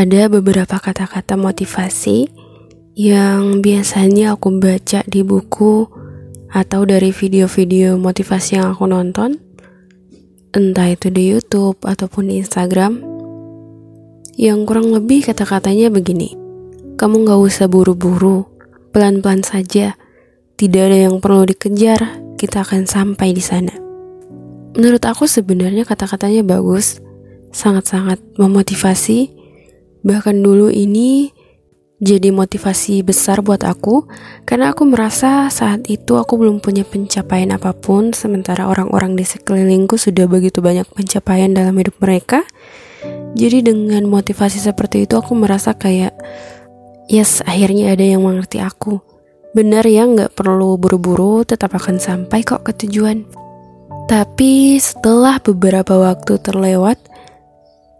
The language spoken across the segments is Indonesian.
ada beberapa kata-kata motivasi yang biasanya aku baca di buku atau dari video-video motivasi yang aku nonton, entah itu di YouTube ataupun di Instagram, yang kurang lebih kata-katanya begini: "Kamu gak usah buru-buru, pelan-pelan saja, tidak ada yang perlu dikejar, kita akan sampai di sana." Menurut aku, sebenarnya kata-katanya bagus, sangat-sangat memotivasi. Bahkan dulu ini jadi motivasi besar buat aku karena aku merasa saat itu aku belum punya pencapaian apa pun sementara orang-orang di sekelilingku sudah begitu banyak pencapaian dalam hidup mereka. Jadi dengan motivasi seperti itu aku merasa kayak yes akhirnya ada yang mengerti aku. Benar ya nggak perlu buru-buru tetap akan sampai kok ke tujuan. Tapi setelah beberapa waktu terlewat,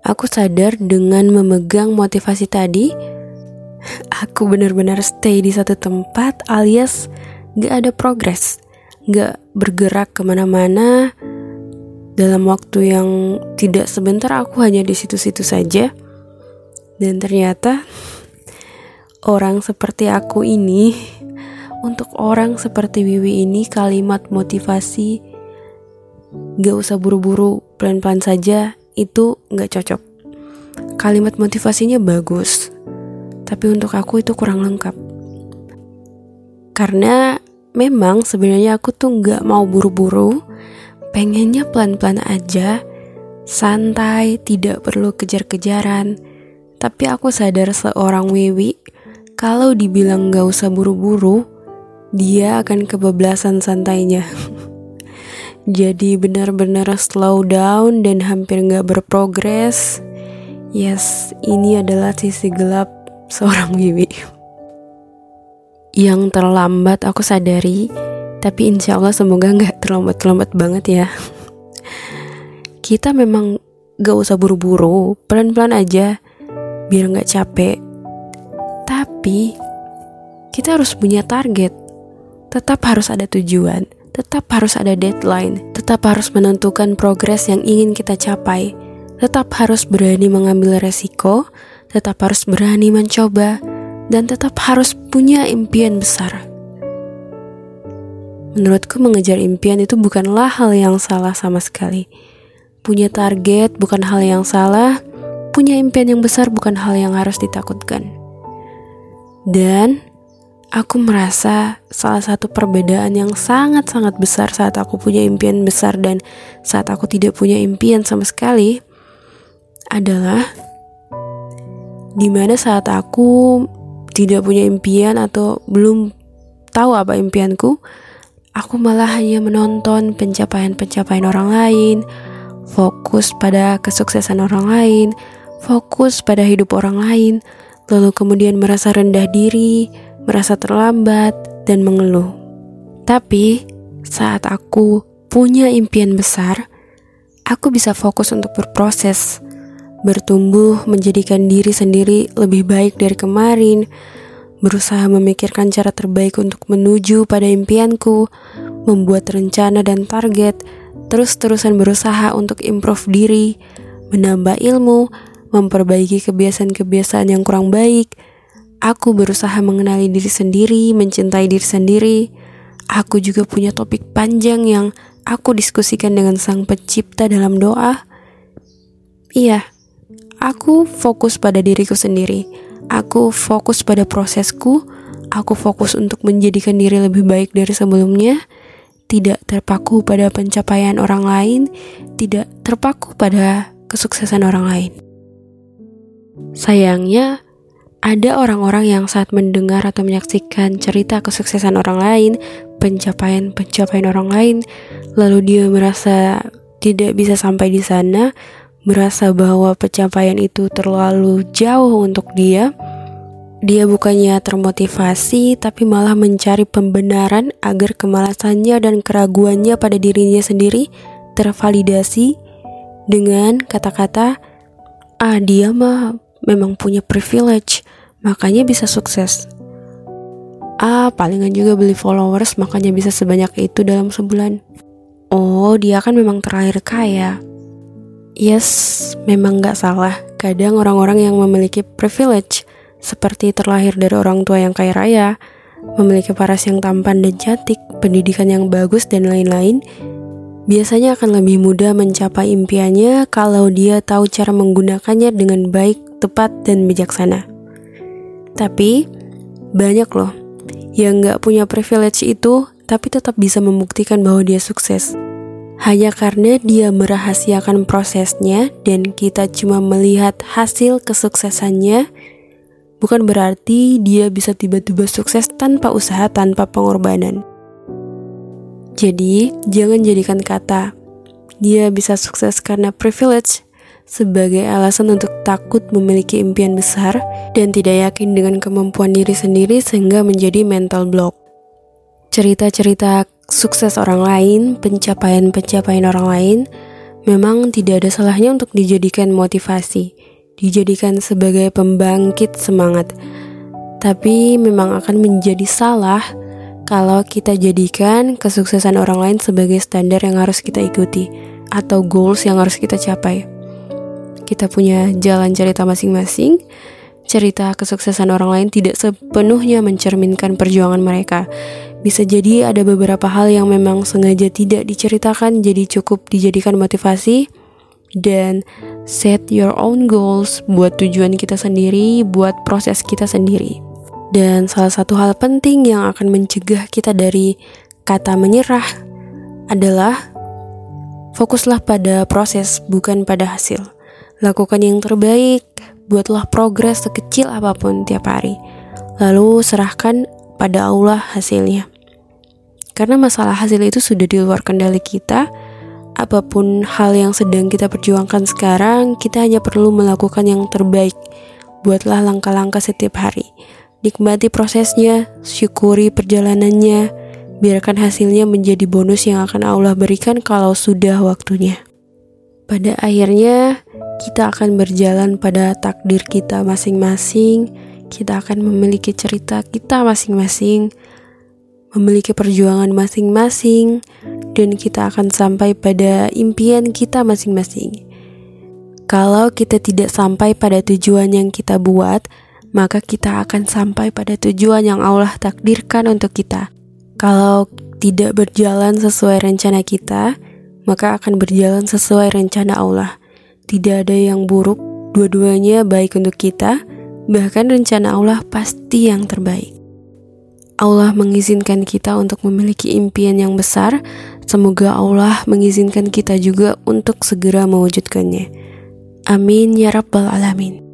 aku sadar dengan memegang motivasi tadi, aku benar-benar stay di satu tempat alias gak ada progres, gak bergerak ke mana-mana. Dalam waktu yang tidak sebentar aku hanya di situ-situ saja. Dan ternyata orang seperti aku ini, untuk orang seperti Wiwi ini kalimat motivasi gak usah buru-buru, pelan-pelan saja, itu gak cocok. Kalimat motivasinya bagus, tapi untuk aku itu kurang lengkap. Karena memang sebenarnya aku tuh nggak mau buru-buru, pengennya pelan-pelan aja, santai, tidak perlu kejar-kejaran. Tapi aku sadar seorang Wiwi, kalau dibilang nggak usah buru-buru, dia akan kebablasan santainya. Jadi benar-benar slow down dan hampir nggak berprogres. Yes, ini adalah sisi gelap seorang Wiwi. Yang terlambat aku sadari, tapi insya Allah semoga nggak terlambat-terlambat banget ya. Kita memang gak usah buru-buru, pelan-pelan aja, biar nggak capek. Tapi kita harus punya target, tetap harus ada tujuan, tetap harus ada deadline, tetap harus menentukan progres yang ingin kita capai, tetap harus berani mengambil resiko, tetap harus berani mencoba, dan tetap harus punya impian besar. Menurutku mengejar impian itu bukanlah hal yang salah sama sekali. Punya target bukan hal yang salah, punya impian yang besar bukan hal yang harus ditakutkan. Dan aku merasa salah satu perbedaan yang sangat-sangat besar saat aku punya impian besar dan saat aku tidak punya impian sama sekali adalah di mana saat aku tidak punya impian atau belum tahu apa impianku, aku malah hanya menonton pencapaian-pencapaian orang lain, fokus pada kesuksesan orang lain, fokus pada hidup orang lain, lalu kemudian merasa rendah diri, merasa terlambat, dan mengeluh. Tapi saat aku punya impian besar, aku bisa fokus untuk berproses bertumbuh menjadikan diri sendiri lebih baik dari kemarin, berusaha memikirkan cara terbaik untuk menuju pada impianku, membuat rencana dan target, terus-terusan berusaha untuk improve diri, menambah ilmu, memperbaiki kebiasaan-kebiasaan yang kurang baik. Aku berusaha mengenali diri sendiri, mencintai diri sendiri. Aku juga punya topik panjang yang aku diskusikan dengan Sang Pencipta dalam doa. Iya, Aku fokus pada diriku sendiri. Aku fokus pada prosesku. Aku fokus untuk menjadikan diri lebih baik dari sebelumnya. Tidak terpaku pada pencapaian orang lain, tidak terpaku pada kesuksesan orang lain. Sayangnya, ada orang-orang yang saat mendengar atau menyaksikan cerita kesuksesan orang lain, pencapaian-pencapaian orang lain, lalu dia merasa tidak bisa sampai di sana, merasa bahwa pencapaian itu terlalu jauh untuk dia, dia bukannya termotivasi, tapi malah mencari pembenaran agar kemalasannya dan keraguannya pada dirinya sendiri tervalidasi dengan kata-kata, "Ah, dia mah memang punya privilege, makanya bisa sukses." Ah, palingan juga beli followers, makanya bisa sebanyak itu dalam sebulan. Oh, dia kan memang terakhir kaya Yes, memang gak salah. Kadang orang-orang yang memiliki privilege, seperti terlahir dari orang tua yang kaya raya, memiliki paras yang tampan dan cantik, pendidikan yang bagus, dan lain-lain, biasanya akan lebih mudah mencapai impiannya kalau dia tahu cara menggunakannya dengan baik, tepat, dan bijaksana. Tapi, banyak loh yang gak punya privilege itu, tapi tetap bisa membuktikan bahwa dia sukses hanya karena dia merahasiakan prosesnya dan kita cuma melihat hasil kesuksesannya, bukan berarti dia bisa tiba-tiba sukses tanpa usaha, tanpa pengorbanan. Jadi, jangan jadikan kata dia bisa sukses karena privilege sebagai alasan untuk takut memiliki impian besar dan tidak yakin dengan kemampuan diri sendiri sehingga menjadi mental block. Cerita-cerita sukses orang lain, pencapaian-pencapaian orang lain, memang tidak ada salahnya untuk dijadikan motivasi, dijadikan sebagai pembangkit semangat. Tapi memang akan menjadi salah kalau kita jadikan kesuksesan orang lain sebagai standar yang harus kita ikuti atau goals yang harus kita capai. Kita punya jalan cerita masing-masing, cerita kesuksesan orang lain tidak sepenuhnya mencerminkan perjuangan mereka. Bisa jadi ada beberapa hal yang memang sengaja tidak diceritakan, jadi cukup dijadikan motivasi dan set your own goals buat tujuan kita sendiri, buat proses kita sendiri. Dan salah satu hal penting yang akan mencegah kita dari kata menyerah adalah fokuslah pada proses, bukan pada hasil. Lakukan yang terbaik, buatlah progres sekecil apa pun tiap hari. Lalu serahkan pada Allah hasilnya. Karena masalah hasil itu sudah di luar kendali kita, apa pun hal yang sedang kita perjuangkan sekarang, kita hanya perlu melakukan yang terbaik. Buatlah langkah-langkah setiap hari. Nikmati prosesnya, syukuri perjalanannya, biarkan hasilnya menjadi bonus yang akan Allah berikan kalau sudah waktunya. Pada akhirnya, kita akan berjalan pada takdir kita masing-masing, kita akan memiliki cerita kita masing-masing, memiliki perjuangan masing-masing, dan kita akan sampai pada impian kita masing-masing. Kalau kita tidak sampai pada tujuan yang kita buat, maka kita akan sampai pada tujuan yang Allah takdirkan untuk kita. Kalau tidak berjalan sesuai rencana kita, maka akan berjalan sesuai rencana Allah. Tidak ada yang buruk, dua-duanya baik untuk kita Bahkan rencana Allah pasti yang terbaik. Allah mengizinkan kita untuk memiliki impian yang besar. Semoga Allah mengizinkan kita juga untuk segera mewujudkannya. Amin ya Rabbal 'Alamin.